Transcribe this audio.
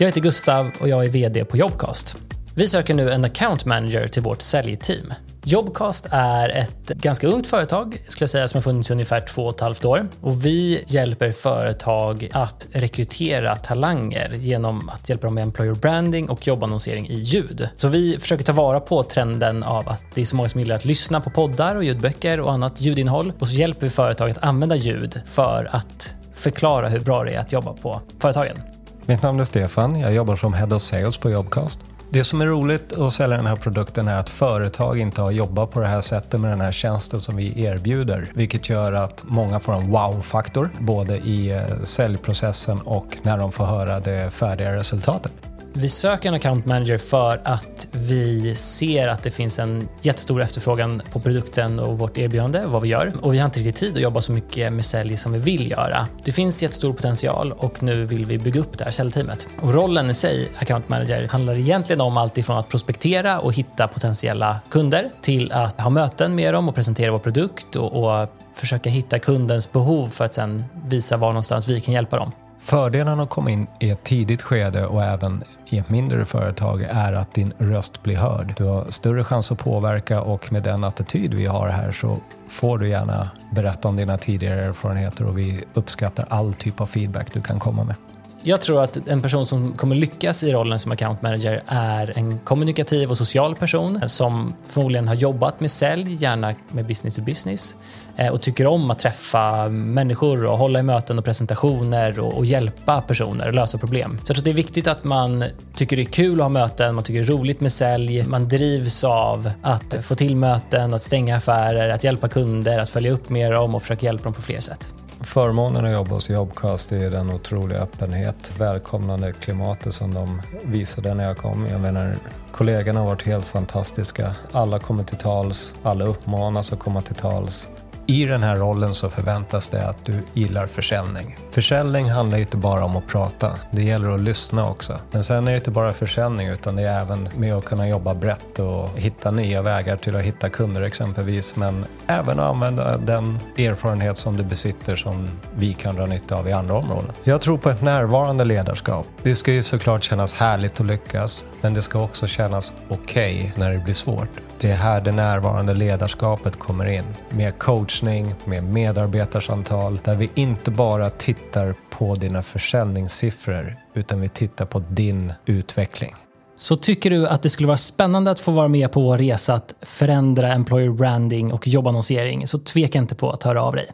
Jag heter Gustav och jag är VD på Jobcast. Vi söker nu en account manager till vårt säljteam. Jobcast är ett ganska ungt företag, skulle jag säga, som har funnits i ungefär två och ett halvt år. Och vi hjälper företag att rekrytera talanger genom att hjälpa dem med employer branding och jobbannonsering i ljud. Så vi försöker ta vara på trenden av att det är så många som gillar att lyssna på poddar och ljudböcker och annat ljudinnehåll. Och så hjälper vi företag att använda ljud för att förklara hur bra det är att jobba på företagen. Mitt namn är Stefan. Jag jobbar som Head of Sales på Jobcast. Det som är roligt att sälja den här produkten är att företag inte har jobbat på det här sättet med den här tjänsten som vi erbjuder. Vilket gör att många får en wow-faktor både i eh, säljprocessen och när de får höra det färdiga resultatet. Vi söker en account manager för att vi ser att det finns en jättestor efterfrågan på produkten och vårt erbjudande, vad vi gör. Och vi har inte riktigt tid att jobba så mycket med sälj som vi vill göra. Det finns jättestor potential och nu vill vi bygga upp det här säljteamet. Och rollen i sig, account manager, handlar egentligen om allt ifrån att prospektera och hitta potentiella kunder till att ha möten med dem och presentera vår produkt och, och försöka hitta kundens behov för att sen visa var någonstans vi kan hjälpa dem. Fördelen att komma in i ett tidigt skede och även i ett mindre företag är att din röst blir hörd. Du har större chans att påverka och med den attityd vi har här så får du gärna berätta om dina tidigare erfarenheter och vi uppskattar all typ av feedback du kan komma med. Jag tror att en person som kommer lyckas i rollen som account manager är en kommunikativ och social person som förmodligen har jobbat med sälj, gärna med business to business eh, och tycker om att träffa människor och hålla i möten och presentationer och, och hjälpa personer och lösa problem. Så jag tror att det är viktigt att man tycker det är kul att ha möten, man tycker det är roligt med sälj, man drivs av att få till möten, att stänga affärer, att hjälpa kunder, att följa upp med dem och försöka hjälpa dem på fler sätt. Förmånen att jobba hos Jobcast är den otroliga öppenhet, välkomnande klimatet som de visade när jag kom. Jag menar, kollegorna har varit helt fantastiska. Alla kommer till tals, alla uppmanas att komma till tals. I den här rollen så förväntas det att du gillar försäljning. Försäljning handlar ju inte bara om att prata, det gäller att lyssna också. Men sen är det inte bara försäljning utan det är även med att kunna jobba brett och hitta nya vägar till att hitta kunder exempelvis. Men även att använda den erfarenhet som du besitter som vi kan dra nytta av i andra områden. Jag tror på ett närvarande ledarskap. Det ska ju såklart kännas härligt att lyckas, men det ska också kännas okej okay när det blir svårt. Det är här det närvarande ledarskapet kommer in. Med matchning med medarbetarsamtal, där vi inte bara tittar på dina försäljningssiffror, utan vi tittar på din utveckling. Så tycker du att det skulle vara spännande att få vara med på vår resa att förändra employer branding och jobbannonsering så tveka inte på att höra av dig.